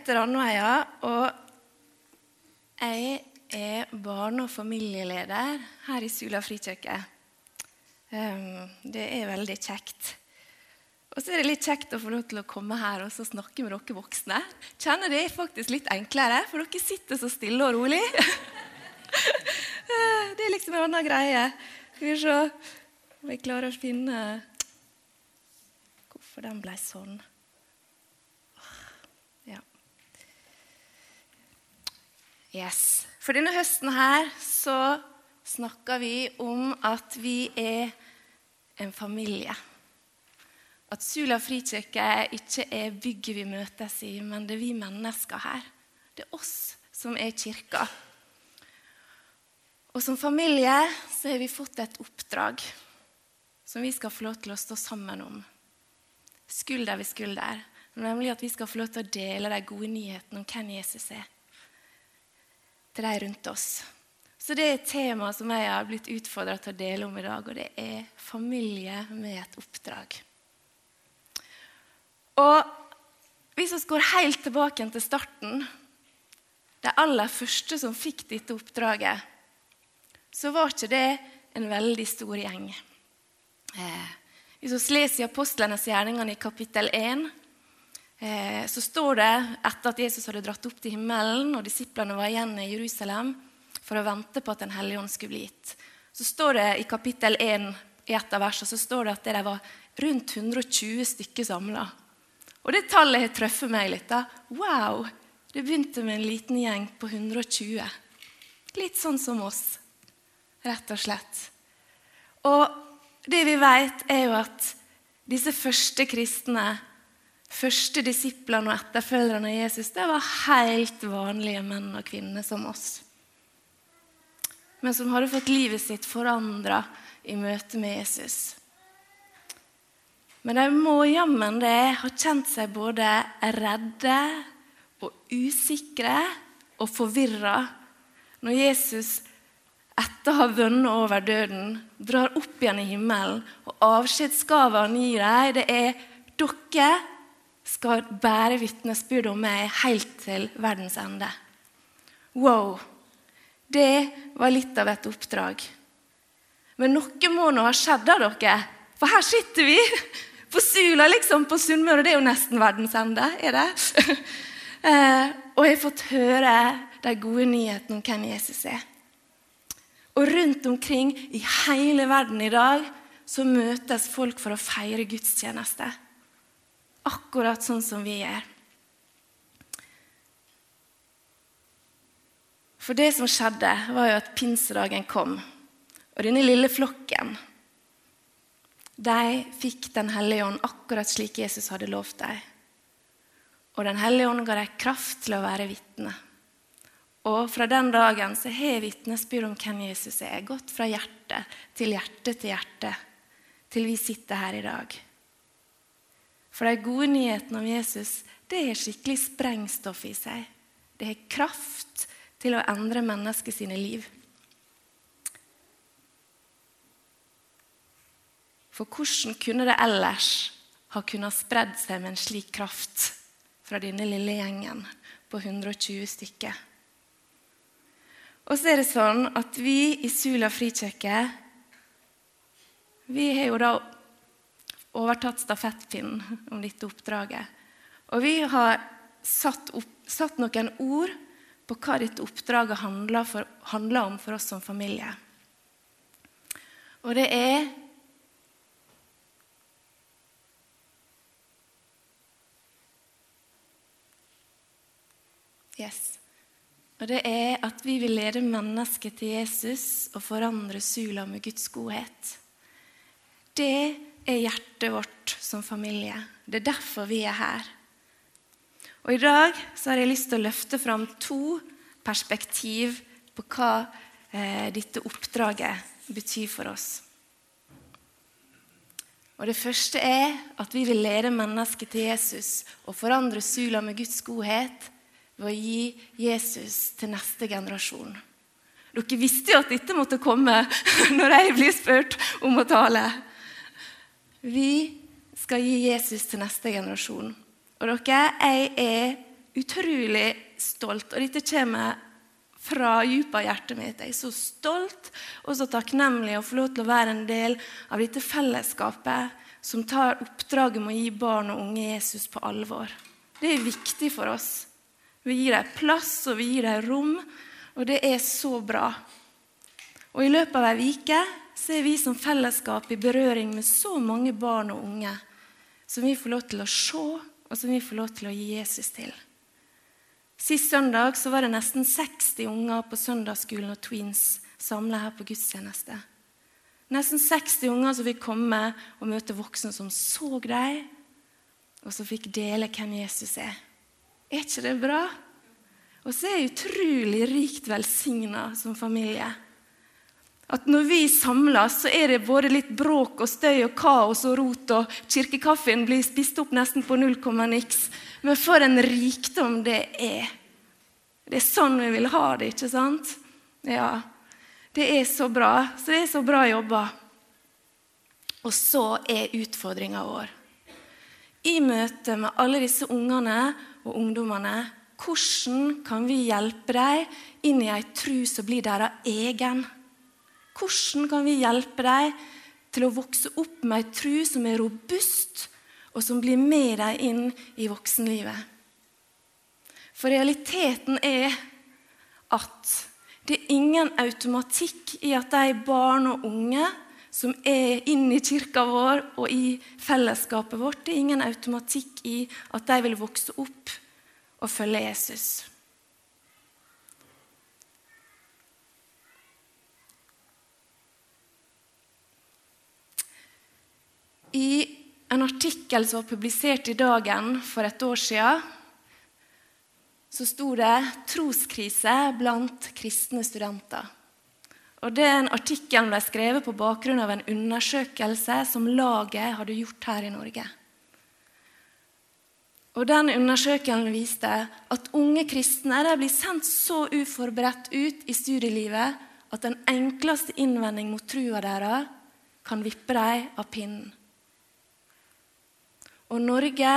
Heter Ranveia, og jeg er barne- og familieleder her i Sula frikirke. Det er veldig kjekt. Og så er det litt kjekt å få lov til å komme her og snakke med dere voksne. Kjenner det faktisk litt enklere, for dere sitter så stille og rolig. det er liksom en annen greie. Skal vi se om jeg klarer å finne hvorfor den ble sånn. Ja. Yes. For denne høsten her så snakker vi om at vi er en familie. At Sula frikirke ikke er bygget vi møtes i, men det er vi mennesker her. Det er oss som er kirka. Og som familie så har vi fått et oppdrag som vi skal få lov til å stå sammen om. Skulder ved skulder. Nemlig at vi skal få lov til å dele de gode nyhetene om hvem Jesus er, til de rundt oss. Så det er et tema som jeg har blitt utfordra til å dele om i dag, og det er familie med et oppdrag. Og hvis vi går helt tilbake til starten, de aller første som fikk dette oppdraget, så var ikke det en veldig stor gjeng. Eh, hvis vi leser i Apostlenes gjerningene i kapittel 1, eh, så står det etter at Jesus hadde dratt opp til himmelen, og disiplene var igjen i Jerusalem for å vente på at Den hellige ånd skulle bli gitt, så står det i kapittel 1 i et av versene, så står det at det var rundt 120 stykker samla. Og det tallet har truffet meg litt. da. Wow! Det begynte med en liten gjeng på 120. Litt sånn som oss, rett og slett. Og det vi vet, er jo at disse første kristne, første disiplene og etterfølgerne av Jesus, det var helt vanlige menn og kvinner som oss. Men som hadde fått livet sitt forandra i møte med Jesus. Men de må jammen det ha kjent seg både redde og usikre og forvirra når Jesus etter å ha vunnet over døden, drar opp igjen i himmelen, og avskjedsgaven han gir dem, det er dere skal bære vitnesbyrd om meg helt til verdens ende. Wow! Det var litt av et oppdrag. Men noe må nå ha skjedd av dere, for her sitter vi på Sula, liksom, på Sunnmøre. Det er jo nesten verdens ende, er det? eh, og jeg har fått høre de gode nyhetene om hvem Jesus er. Og rundt omkring i hele verden i dag så møtes folk for å feire gudstjeneste. Akkurat sånn som vi gjør. For det som skjedde, var jo at pinsedagen kom. Og denne lille flokken de fikk Den hellige ånd akkurat slik Jesus hadde lovt dem. Og Den hellige ånd ga dem kraft til å være vitne. Og fra den dagen så har vitnesbyrd om hvem Jesus er, gått fra hjerte til hjerte til hjerte, til vi sitter her i dag. For de gode nyhetene om Jesus det har skikkelig sprengstoff i seg. Det har kraft til å endre mennesker sine liv. For hvordan kunne det ellers ha kunnet spredd seg med en slik kraft fra denne lille gjengen på 120 stykker? Og så er det sånn at vi i Sula frikirke vi har jo da overtatt stafettpinnen om dette oppdraget. Og vi har satt, opp, satt noen ord på hva dette oppdraget handler, for, handler om for oss som familie. Og det er Yes. Og det er at vi vil lede mennesket til Jesus og forandre Sula med Guds godhet. Det er hjertet vårt som familie. Det er derfor vi er her. Og I dag så har jeg lyst til å løfte fram to perspektiv på hva eh, dette oppdraget betyr for oss. Og Det første er at vi vil lede mennesket til Jesus og forandre Sula med Guds godhet ved å gi Jesus til neste generasjon. Dere visste jo at dette måtte komme når jeg blir spurt om å tale. Vi skal gi Jesus til neste generasjon. Og dere, jeg er utrolig stolt, og dette kommer fra dypet av hjertet mitt. Jeg er så stolt og så takknemlig å få lov til å være en del av dette fellesskapet som tar oppdraget med å gi barn og unge Jesus på alvor. Det er viktig for oss. Vi gir dem plass, og vi gir dem rom, og det er så bra. Og I løpet av ei uke er vi som fellesskap i berøring med så mange barn og unge som vi får lov til å se, og som vi får lov til å gi Jesus til. Sist søndag så var det nesten 60 unger på søndagsskolen og Tweens samla her på gudstjeneste. Nesten 60 unger som fikk komme og møte voksne som så dem, og som fikk dele hvem Jesus er. Er ikke det bra? Og så er jeg utrolig rikt velsigna som familie. At når vi samles, så er det både litt bråk og støy og kaos og rot, og kirkekaffen blir spist opp nesten på null komma niks. Men for en rikdom det er. Det er sånn vi vil ha det, ikke sant? Ja. Det er så bra. Så det er så bra jobba. Og så er utfordringa vår. I møte med alle disse ungene og ungdommene. Hvordan kan vi hjelpe dem inn i ei tru som blir deres egen? Hvordan kan vi hjelpe dem til å vokse opp med ei tru som er robust, og som blir med dem inn i voksenlivet? For realiteten er at det er ingen automatikk i at de barn og unge som er inne i kirka vår og i fellesskapet vårt. Det er ingen automatikk i at de vil vokse opp og følge Jesus. I en artikkel som var publisert i Dagen for et år siden, så sto det 'Troskrise blant kristne studenter'. Og Den artikkelen ble skrevet på bakgrunn av en undersøkelse som laget hadde gjort her i Norge. Og den Undersøkelsen viste at unge kristne blir sendt så uforberedt ut i studielivet at den enkleste innvending mot trua deres kan vippe dem av pinnen. Og Norge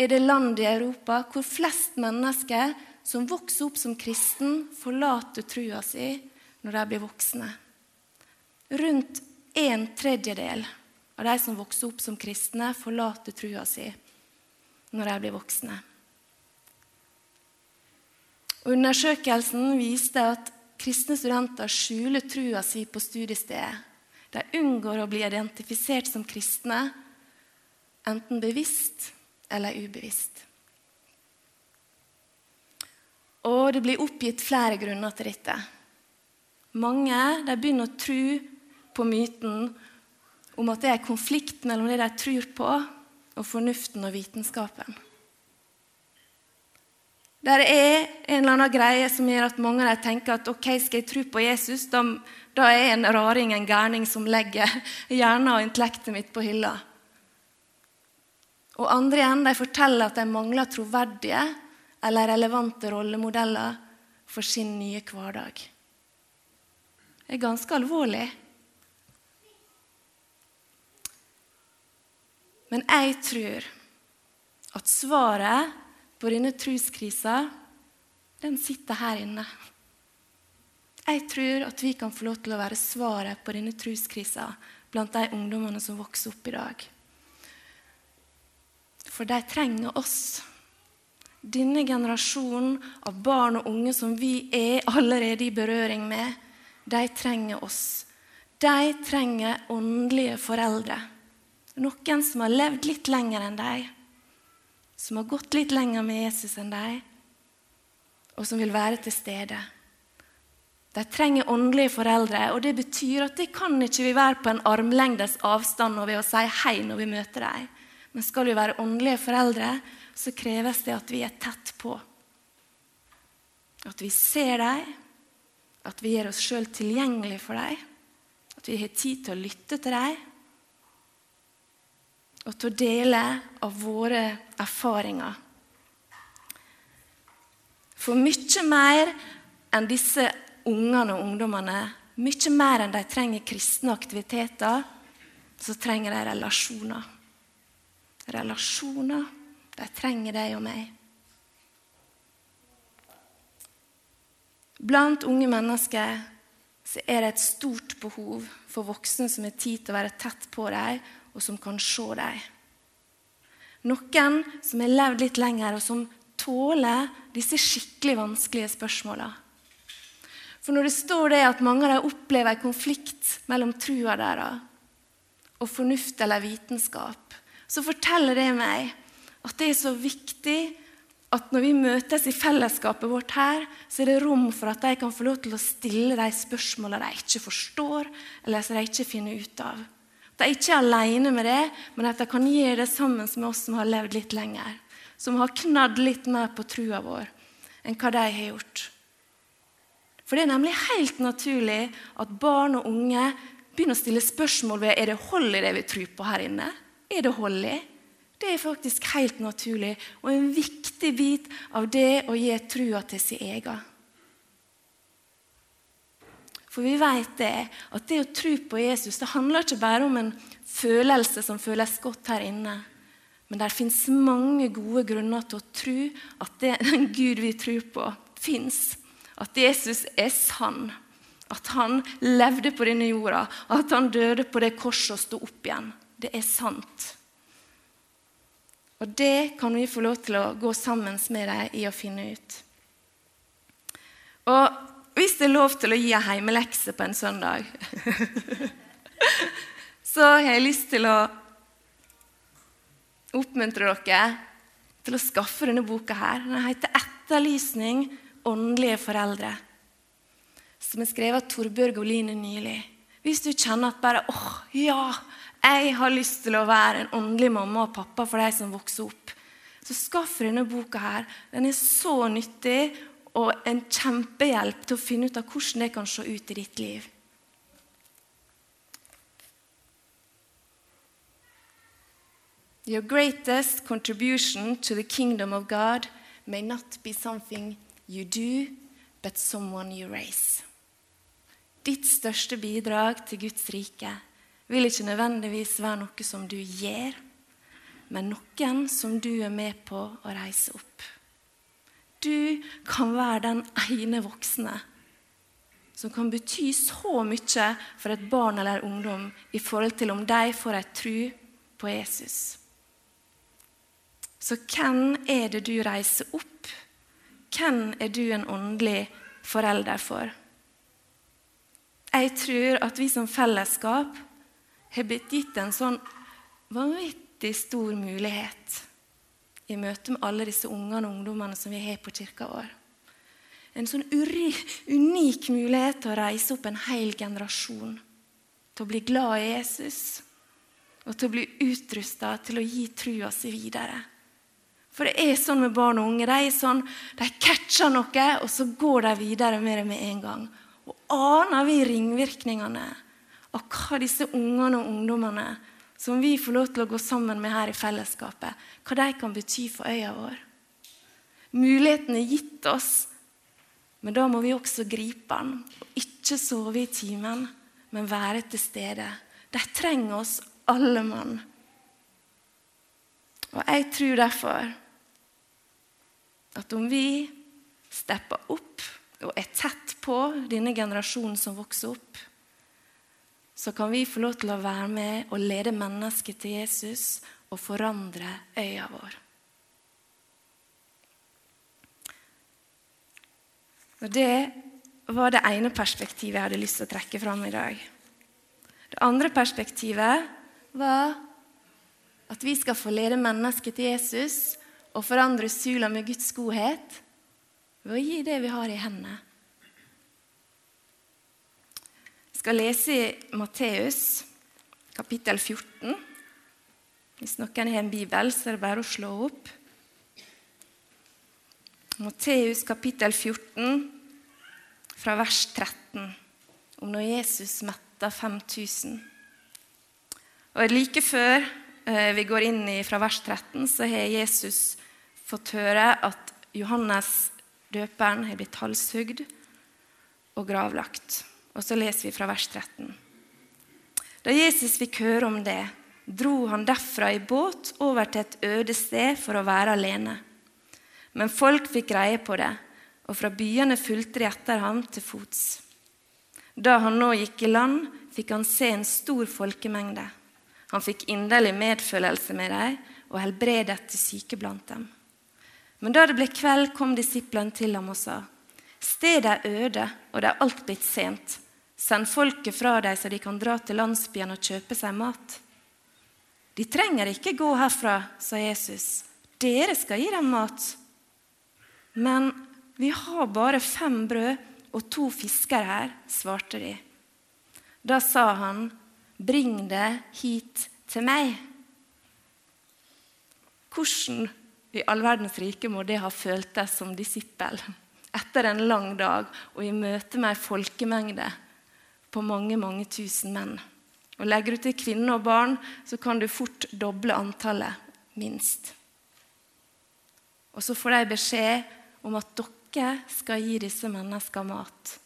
er det landet i Europa hvor flest mennesker som vokser opp som kristen, forlater trua si når de blir voksne. Rundt en tredjedel av de som vokser opp som kristne, forlater trua si når de blir voksne. Undersøkelsen viste at kristne studenter skjuler trua si på studiestedet. De unngår å bli identifisert som kristne, enten bevisst eller ubevisst. Og det blir oppgitt flere grunner til dette. Mange de begynner å tro på myten om at det er konflikt mellom det de tror på, og fornuften og vitenskapen. Der er en eller annen greie som gjør at mange av dem tenker at ok, skal jeg tro på Jesus, da, da er jeg en raring, en gærning, som legger hjernen og intellektet mitt på hylla. Og andre igjen de forteller at de mangler troverdige eller relevante rollemodeller for sin nye hverdag Det er ganske alvorlig. Men jeg tror at svaret på denne troskrisa, den sitter her inne. Jeg tror at vi kan få lov til å være svaret på denne troskrisa blant de ungdommene som vokser opp i dag. For de trenger oss. Denne generasjonen av barn og unge som vi er allerede i berøring med, de trenger oss. De trenger åndelige foreldre. Noen som har levd litt lenger enn dem, som har gått litt lenger med Jesus enn dem, og som vil være til stede. De trenger åndelige foreldre, og det betyr at det kan ikke vi være på en armlengdes avstand og ved å si hei når vi møter dem. Men skal vi være åndelige foreldre, så kreves det at vi er tett på. At vi ser dem, at vi gjør oss sjøl tilgjengelig for dem, at vi har tid til å lytte til dem, og til å dele av våre erfaringer. For mye mer enn disse ungene og ungdommene, mye mer enn de trenger kristne aktiviteter, så trenger de relasjoner. Relasjoner. De trenger deg og meg. Blant unge mennesker så er det et stort behov for voksne som har tid til å være tett på dem, og som kan se dem. Noen som har levd litt lenger, og som tåler disse skikkelig vanskelige spørsmåla. For når det står det at mange av dem opplever en konflikt mellom trua deres og fornuft eller vitenskap, så forteller det meg at det er så viktig at når vi møtes i fellesskapet vårt her, så er det rom for at de kan få lov til å stille de spørsmålene de ikke forstår, eller som de ikke finner ut av. At de ikke er alene med det, men at de kan gjøre det sammen med oss som har levd litt lenger. Som har knadd litt mer på trua vår enn hva de har gjort. For det er nemlig helt naturlig at barn og unge begynner å stille spørsmål ved er det hold i det vi tror på her inne. Er det hold i? Det er faktisk helt naturlig og en viktig bit av det å gi trua til sin egen. For vi vet det, at det å tro på Jesus det handler ikke bare om en følelse som føles godt her inne. Men det fins mange gode grunner til å tro at den Gud vi tror på, fins. At Jesus er sann. At han levde på denne jorda. At han døde på det korset og sto opp igjen. Det er sant. Og det kan vi få lov til å gå sammen med dem i å finne ut. Og hvis det er lov til å gi en heimelekse på en søndag, så har jeg lyst til å oppmuntre dere til å skaffe denne boka her. Den heter 'Etterlysning åndelige foreldre', som er skrevet av Torbjørg Oline nylig. Hvis du kjenner at bare åh, ja, jeg har lyst til å være en åndelig mamma og pappa for de som vokser opp. Så skaff denne boka. her. Den er så nyttig og en kjempehjelp til å finne ut av hvordan det kan se ut i ditt liv. Your greatest contribution to the kingdom of God may not be something you do, but someone you raise. Ditt største bidrag til Guds rike vil ikke nødvendigvis være noe som du gjør, men noen som du er med på å reise opp. Du kan være den ene voksne som kan bety så mye for et barn eller ungdom i forhold til om de får ei tru på Jesus. Så hvem er det du reiser opp? Hvem er du en åndelig forelder for? Jeg tror at vi som fellesskap har blitt gitt en sånn vanvittig stor mulighet i møte med alle disse ungene og ungdommene som vi har på kirka vår. En sånn unik mulighet til å reise opp en hel generasjon. Til å bli glad i Jesus og til å bli utrusta til å gi trua si videre. For det er sånn med barn og unge. De er sånn, de catcher noe, og så går de videre med det med en gang. Og aner vi ringvirkningene hva disse ungene og ungdommene som vi får lov til å gå sammen med her i fellesskapet, hva de kan bety for øya vår. Muligheten er gitt oss, men da må vi også gripe den. Og ikke sove i timen, men være til stede. De trenger oss alle mann. Og jeg tror derfor at om vi stepper opp og er tett på denne generasjonen som vokser opp, så kan vi få lov til å være med og lede mennesket til Jesus og forandre øya vår. Og Det var det ene perspektivet jeg hadde lyst til å trekke fram i dag. Det andre perspektivet var at vi skal få lede mennesket til Jesus og forandre Sula med Guds godhet ved å gi det vi har i hendene. Jeg skal lese i Matteus kapittel 14. Hvis noen har en bibel, så er det bare å slå opp. Matteus kapittel 14, fra vers 13, om når Jesus metta 5000. Og Like før eh, vi går inn fra vers 13, så har Jesus fått høre at Johannes døperen har blitt halshugd og gravlagt. Og så leser vi fra vers 13. Da Jesus fikk høre om det, dro han derfra i båt over til et øde sted for å være alene. Men folk fikk greie på det, og fra byene fulgte de etter ham til fots. Da han nå gikk i land, fikk han se en stor folkemengde. Han fikk inderlig medfølelse med dem og helbredet de syke blant dem. Men da det ble kveld, kom disiplene til ham og sa:" Stedet er øde, og det er alt blitt sent. Send folket fra deg, så de kan dra til landsbyen og kjøpe seg mat. De trenger ikke gå herfra, sa Jesus. Dere skal gi dem mat. Men vi har bare fem brød og to fisker her, svarte de. Da sa han, bring det hit til meg. Hvordan i all verdens rike må det ha føltes som disippel etter en lang dag og i møte med ei folkemengde på mange, mange tusen menn. Og Legger du til kvinner og barn, så kan du fort doble antallet, minst. Og så får de beskjed om at dere skal gi disse menneskene mat.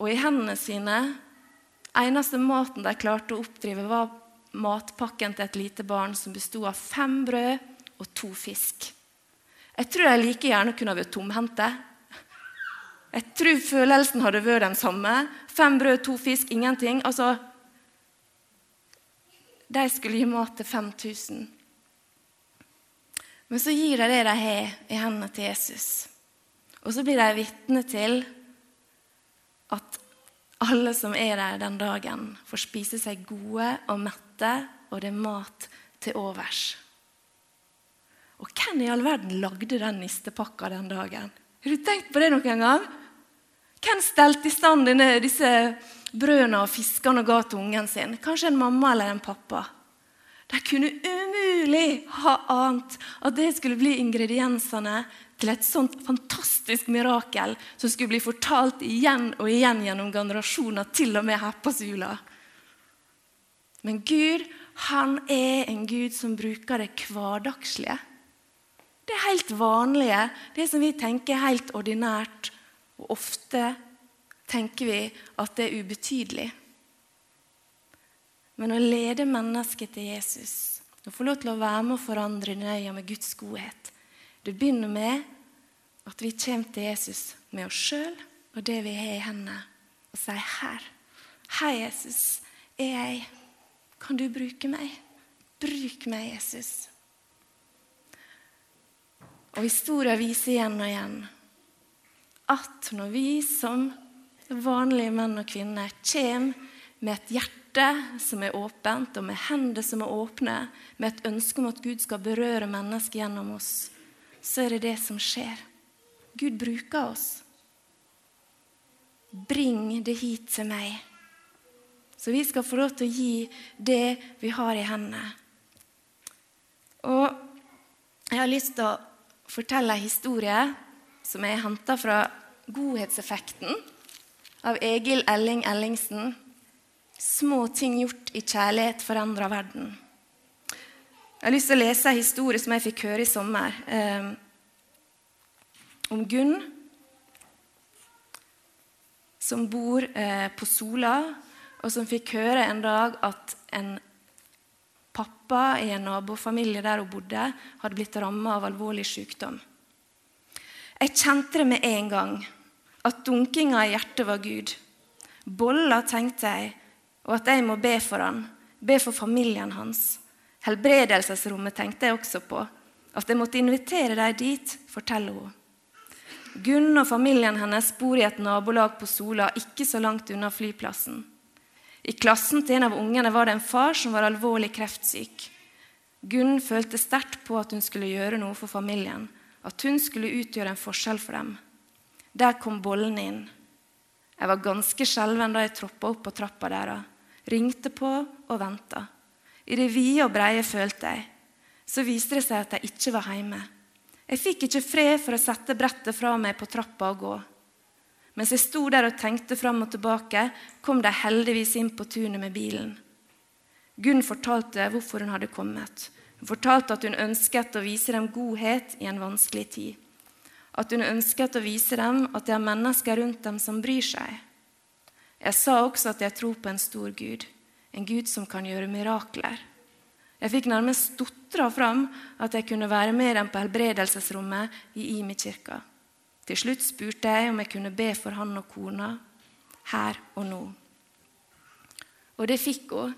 Og i hendene sine Eneste maten de klarte å oppdrive, var matpakken til et lite barn som bestod av fem brød og to fisk. Jeg tror de like gjerne kunne vært tomhendte. Jeg tror følelsen hadde vært den samme. Fem brød, to fisk, ingenting. Altså, De skulle gi mat til 5000. Men så gir de det de har i hendene til Jesus. Og så blir de vitne til at alle som er der den dagen, får spise seg gode og mette, og det er mat til overs. Og hvem i all verden lagde den nistepakka den dagen? Har du tenkt på det noen gang? Hvem stelte i stand denne, disse brødene og fiskene og ga til ungen sin? Kanskje en mamma eller en pappa? De kunne umulig ha ant at det skulle bli ingrediensene til et sånt fantastisk mirakel som skulle bli fortalt igjen og igjen gjennom generasjoner, til og med her på Sula. Men Gud, han er en Gud som bruker det hverdagslige. Det helt vanlige, det som vi tenker er helt ordinært. Og ofte tenker vi at det er ubetydelig. Men å lede mennesket til Jesus, å få lov til å være med og forandre nøya med Guds godhet, det begynner med at vi kommer til Jesus med oss sjøl og det vi har i hendene, og sier 'Her, hei, Jesus, er jeg. Kan du bruke meg? Bruk meg, Jesus.' Og historien viser igjen og igjen at når vi som vanlige menn og kvinner kommer med et hjerte som er åpent, og med hender som er åpne, med et ønske om at Gud skal berøre mennesket gjennom oss, så er det det som skjer. Gud bruker oss. Bring det hit til meg. Så vi skal få lov til å gi det vi har i hendene. Og jeg har lyst til å fortelle en historie som er henta fra Godhetseffekten av Egil Elling Ellingsen. Små ting gjort i kjærlighet forandrer verden. Jeg har lyst til å lese en historie som jeg fikk høre i sommer. Eh, om Gunn, som bor eh, på Sola, og som fikk høre en dag at en pappa i en nabofamilie der hun bodde, hadde blitt rammet av alvorlig sykdom. Jeg kjente det med en gang, at dunkinga i hjertet var Gud. Bolla, tenkte jeg, og at jeg må be for han, be for familien hans. Helbredelsesrommet tenkte jeg også på. At jeg måtte invitere dem dit, forteller hun. Gunn og familien hennes bor i et nabolag på Sola, ikke så langt unna flyplassen. I klassen til en av ungene var det en far som var alvorlig kreftsyk. Gunn følte sterkt på at hun skulle gjøre noe for familien, at hun skulle utgjøre en forskjell for dem. Der kom bollen inn. Jeg var ganske skjelven da jeg troppa opp på trappa deres. Ringte på og venta. I det vide og breie følte jeg. Så viste det seg at jeg ikke var hjemme. Jeg fikk ikke fred for å sette brettet fra meg på trappa og gå. Mens jeg sto der og tenkte fram og tilbake, kom de heldigvis inn på tunet med bilen. Gunn fortalte hvorfor hun hadde kommet. Hun fortalte at hun ønsket å vise dem godhet i en vanskelig tid. At hun ønsket å vise dem at det er mennesker rundt dem som bryr seg. Jeg sa også at jeg tror på en stor Gud, en Gud som kan gjøre mirakler. Jeg fikk nærmest stotra fram at jeg kunne være med dem på helbredelsesrommet i Imi-kirka. Til slutt spurte jeg om jeg kunne be for han og kona her og nå. Og det fikk hun.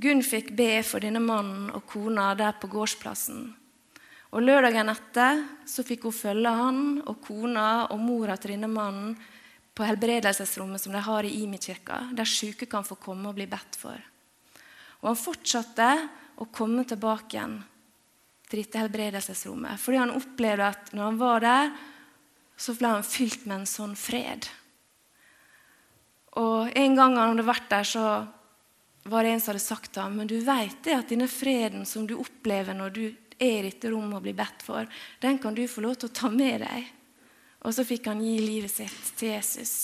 Gunn fikk be for denne mannen og kona der på gårdsplassen. Og Lørdagen etter så fikk hun følge han og kona og mora til denne mannen på helbredelsesrommet som de har i Imi-kirka, der syke kan få komme og bli bedt for. Og Han fortsatte å komme tilbake igjen til dette helbredelsesrommet. Fordi han opplevde at når han var der, så ble han fylt med en sånn fred. Og En gang han hadde vært der, så var det en som hadde sagt til ham men du vet det at denne freden som du opplever når du er i dette rommet og blir bedt for, den kan du få lov til å ta med deg. Og så fikk han gi livet sitt til Jesus.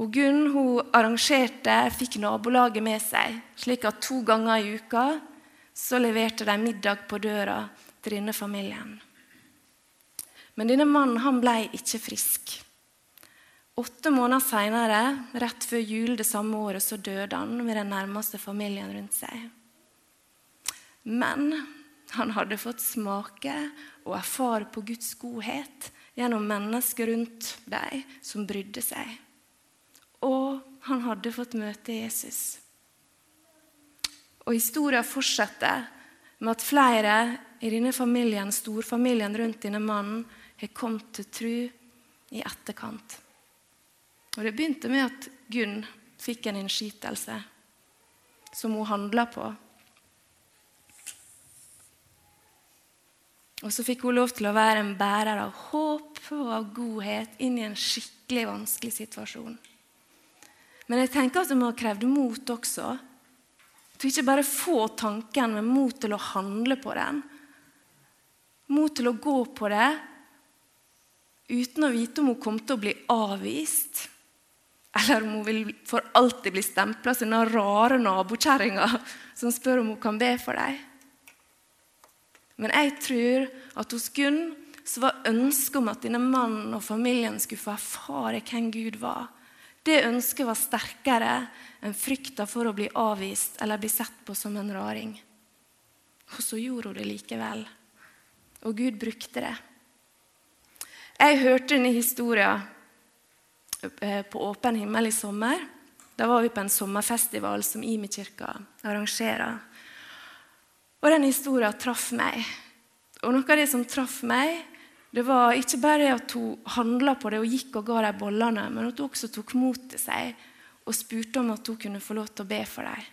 Og Gunn hun arrangerte, fikk nabolaget med seg, slik at to ganger i uka så leverte de middag på døra til denne familien. Men denne mannen han ble ikke frisk. Åtte måneder seinere, rett før jul det samme året, så døde han med den nærmeste familien rundt seg. Men han hadde fått smake og erfare på Guds godhet gjennom mennesker rundt dem som brydde seg. Og han hadde fått møte Jesus. Og historien fortsetter med at flere i denne familien, storfamilien rundt denne mannen, har kommet til tro i etterkant. Og Det begynte med at Gunn fikk en innskytelse som hun handla på. Og så fikk hun lov til å være en bærer av håp og av godhet inn i en skikkelig vanskelig situasjon. Men jeg tenker at det må ha krevd mot også. Til ikke bare få tanken, men mot til å handle på den. Mot til å gå på det uten å vite om hun kom til å bli avvist. Eller om hun vil for alltid bli stempla som den rare nabokjerringa som spør om hun kan be for dem. Men jeg tror at hos Gunn så var ønsket om at denne mannen og familien skulle få erfare hvem Gud var. Det ønsket var sterkere enn frykta for å bli avvist eller bli sett på som en raring. Og så gjorde hun det likevel. Og Gud brukte det. Jeg hørte denne historien på Åpen himmel i sommer. Da var vi på en sommerfestival som Imi kirka arrangerer. Og den historien traff meg. Og noe av det som traff meg, det var ikke bare at hun handla på det og gikk og ga dem bollene, men at hun også tok mot til seg og spurte om at hun kunne få lov til å be for dem.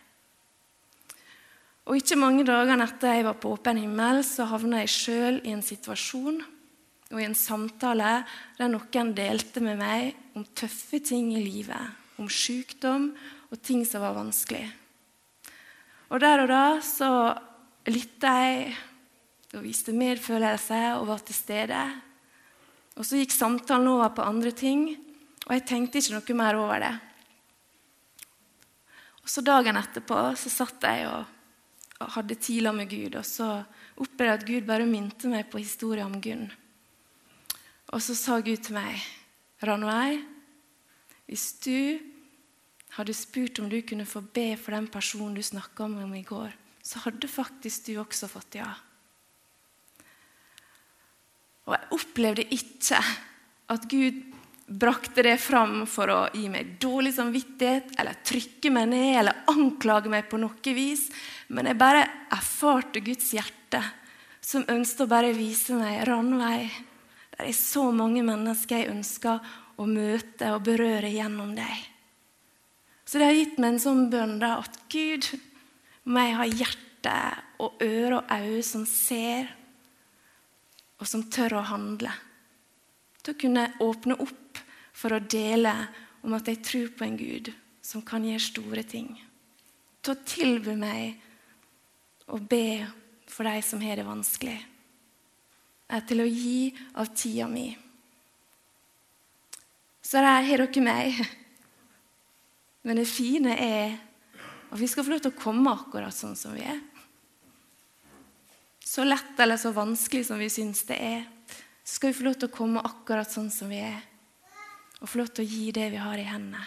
Og Ikke mange dager etter jeg var på åpen himmel, så havna jeg sjøl i en situasjon og i en samtale der noen delte med meg om tøffe ting i livet, om sykdom og ting som var vanskelig. Og Der og da så lytta jeg og viste medfølelse og var til stede. Og Så gikk samtalen over på andre ting, og jeg tenkte ikke noe mer over det. Og Så Dagen etterpå så satt jeg og, og hadde tila med Gud, og så opplevde jeg at Gud bare minte meg på historien om Gunn. Og så sa Gud til meg, 'Ranveig, hvis du hadde spurt om du kunne få be for den personen du snakka om i går' så hadde faktisk du også fått ja. Og jeg opplevde ikke at Gud brakte det fram for å gi meg dårlig samvittighet eller trykke meg ned eller anklage meg på noe vis. Men jeg bare erfarte Guds hjerte, som ønsket å bare vise meg randvei. Det er så mange mennesker jeg ønsker å møte og berøre gjennom deg. Så det har gitt meg en sånn bønn at Gud, må jeg ha hjerte og øre og øyne som ser og som tør å handle. Til å kunne åpne opp for å dele om at jeg tror på en Gud som kan gjøre store ting. Til å tilby meg å be for de som har det vanskelig. Til å gi av tida mi. Så der har dere meg. Men det fine er at vi skal få lov til å komme akkurat sånn som vi er. Så lett eller så vanskelig som vi syns det er, så skal vi få lov til å komme akkurat sånn som vi er, og få lov til å gi det vi har i hendene.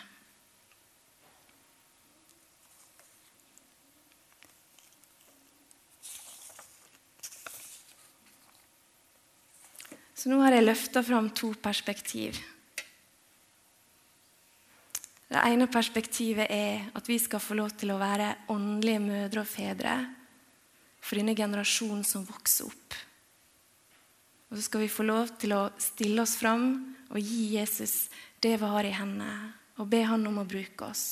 Så nå har jeg løfta fram to perspektiv. Det ene perspektivet er at vi skal få lov til å være åndelige mødre og fedre for denne generasjonen som vokser opp. Og så skal vi få lov til å stille oss fram og gi Jesus det vi har i hendene, og be han om å bruke oss.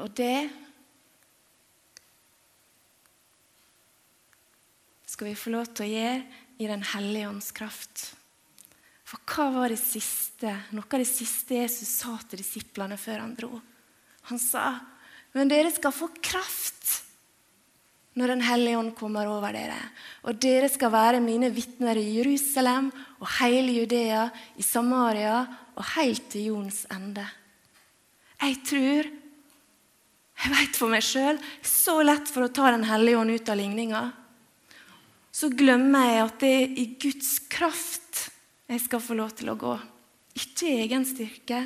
Og det skal vi få lov til å gjøre i Den hellige ånds kraft. For hva var det siste, noe av det siste Jesus sa til disiplene før han dro? Han sa, 'Men dere skal få kraft når Den hellige ånd kommer over dere.' 'Og dere skal være mine vitner i Jerusalem og hele Judea, i Samaria og helt til jordens ende.' Jeg tror jeg vet for meg sjøl så lett for å ta Den hellige ånd ut av ligninga så glemmer jeg at det er i Guds kraft jeg skal få lov til å gå. Ikke i egen styrke,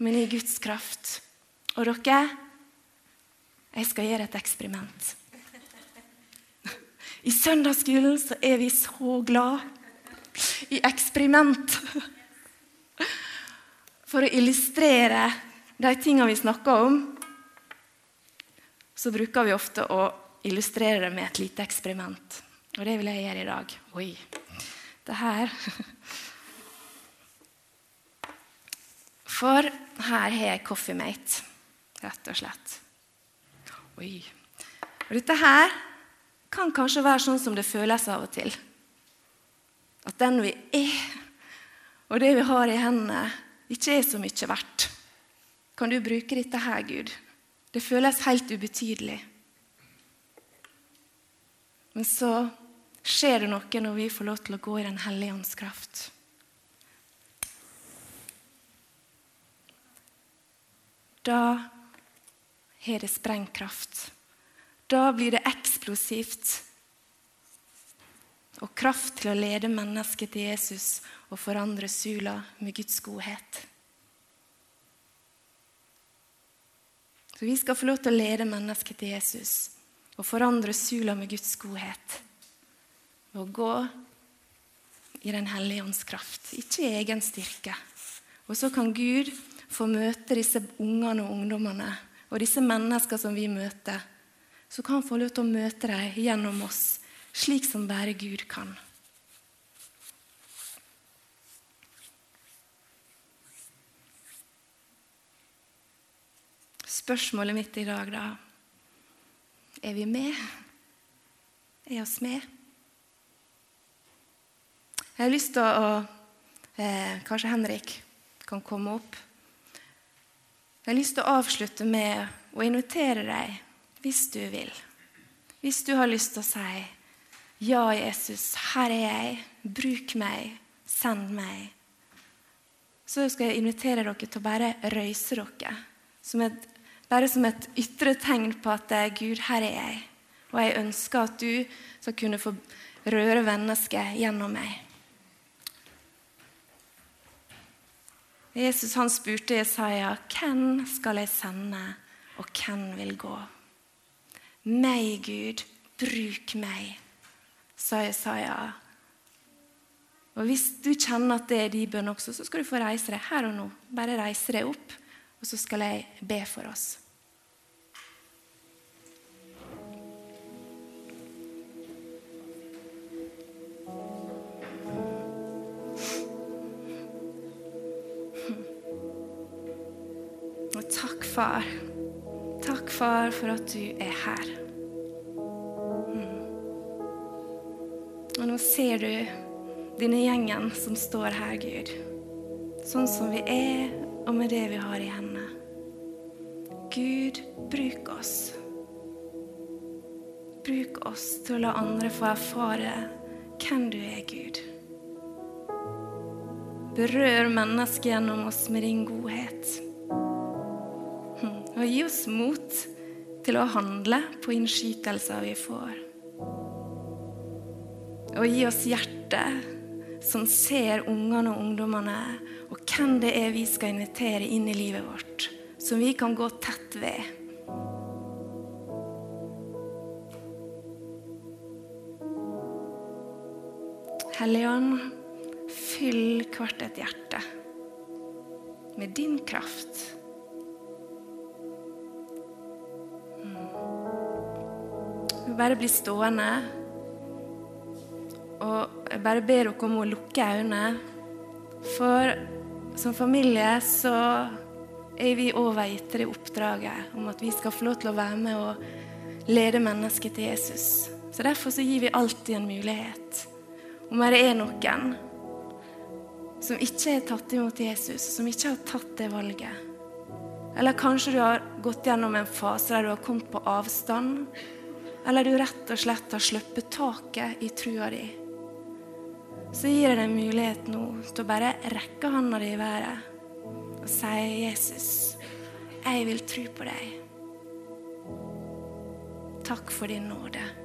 men i Guds kraft. Og dere, jeg skal gjøre et eksperiment. I søndagsskolen så er vi så glad i eksperiment. For å illustrere de tingene vi snakker om, så bruker vi ofte å illustrere det med et lite eksperiment. Og det vil jeg gjøre i dag. Oi. Det her For her har jeg Coffee Mate, rett og slett. Oi. Og dette her kan kanskje være sånn som det føles av og til. At den vi er, og det vi har i hendene, ikke er så mye verdt. Kan du bruke dette her, Gud? Det føles helt ubetydelig. Men så skjer det noe når vi får lov til å gå i Den hellige ånds kraft. Da har det sprengkraft. Da blir det eksplosivt. Og kraft til å lede mennesket til Jesus og forandre Sula med Guds godhet. Så vi skal få lov til å lede mennesket til Jesus og forandre Sula med Guds godhet ved å gå i Den hellige ånds kraft, ikke i egen styrke. Og så kan Gud få møte disse ungene og ungdommene og disse menneskene som vi møter. Så kan han få lov til å møte dem gjennom oss, slik som bare Gud kan. Spørsmålet mitt i dag, da Er vi med? Er oss med? Jeg har lyst til å eh, Kanskje Henrik kan komme opp. Jeg har lyst til å avslutte med å invitere deg, hvis du vil. Hvis du har lyst til å si ja, Jesus, her er jeg. Bruk meg. Send meg. Så skal jeg invitere dere til å bare røyse dere. Som et, bare som et ytre tegn på at Gud, her er jeg. Og jeg ønsker at du skal kunne få røre mennesket gjennom meg. Jesus han spurte Jesaja, 'Hvem skal jeg sende, og hvem vil gå?' 'Meg, Gud, bruk meg', sa Jesaja. Og Hvis du kjenner at det er din bønn også, så skal du få reise deg her og nå. Bare reise deg opp, og så skal jeg be for oss. Far. Takk, far, for at du er her. Mm. ser du denne gjengen som står her, Gud. Sånn som vi er, og med det vi har i hendene. Gud, bruk oss. Bruk oss til å la andre få erfare hvem du er, Gud. Berør mennesket gjennom oss med din godhet. Hm, og gi oss mot til å handle på innskytelser vi får. Og gi oss hjerte som ser ungene og ungdommene, og hvem det er vi skal invitere inn i livet vårt, som vi kan gå tett ved. Helligånd, fyll hvert et hjerte med din kraft. Bare bli stående. Og jeg bare ber dere om å lukke øynene. For som familie så er vi overgitt det oppdraget om at vi skal få lov til å være med og lede mennesket til Jesus. Så Derfor så gir vi alltid en mulighet. Om det er noen som ikke har tatt imot Jesus, som ikke har tatt det valget. Eller kanskje du har gått gjennom en fase der du har kommet på avstand. Eller du rett og slett har sluppet taket i trua di. Så gir jeg deg mulighet nå til å bare rekke handa di i været og si, 'Jesus, jeg vil tro på deg.' Takk for din nåde.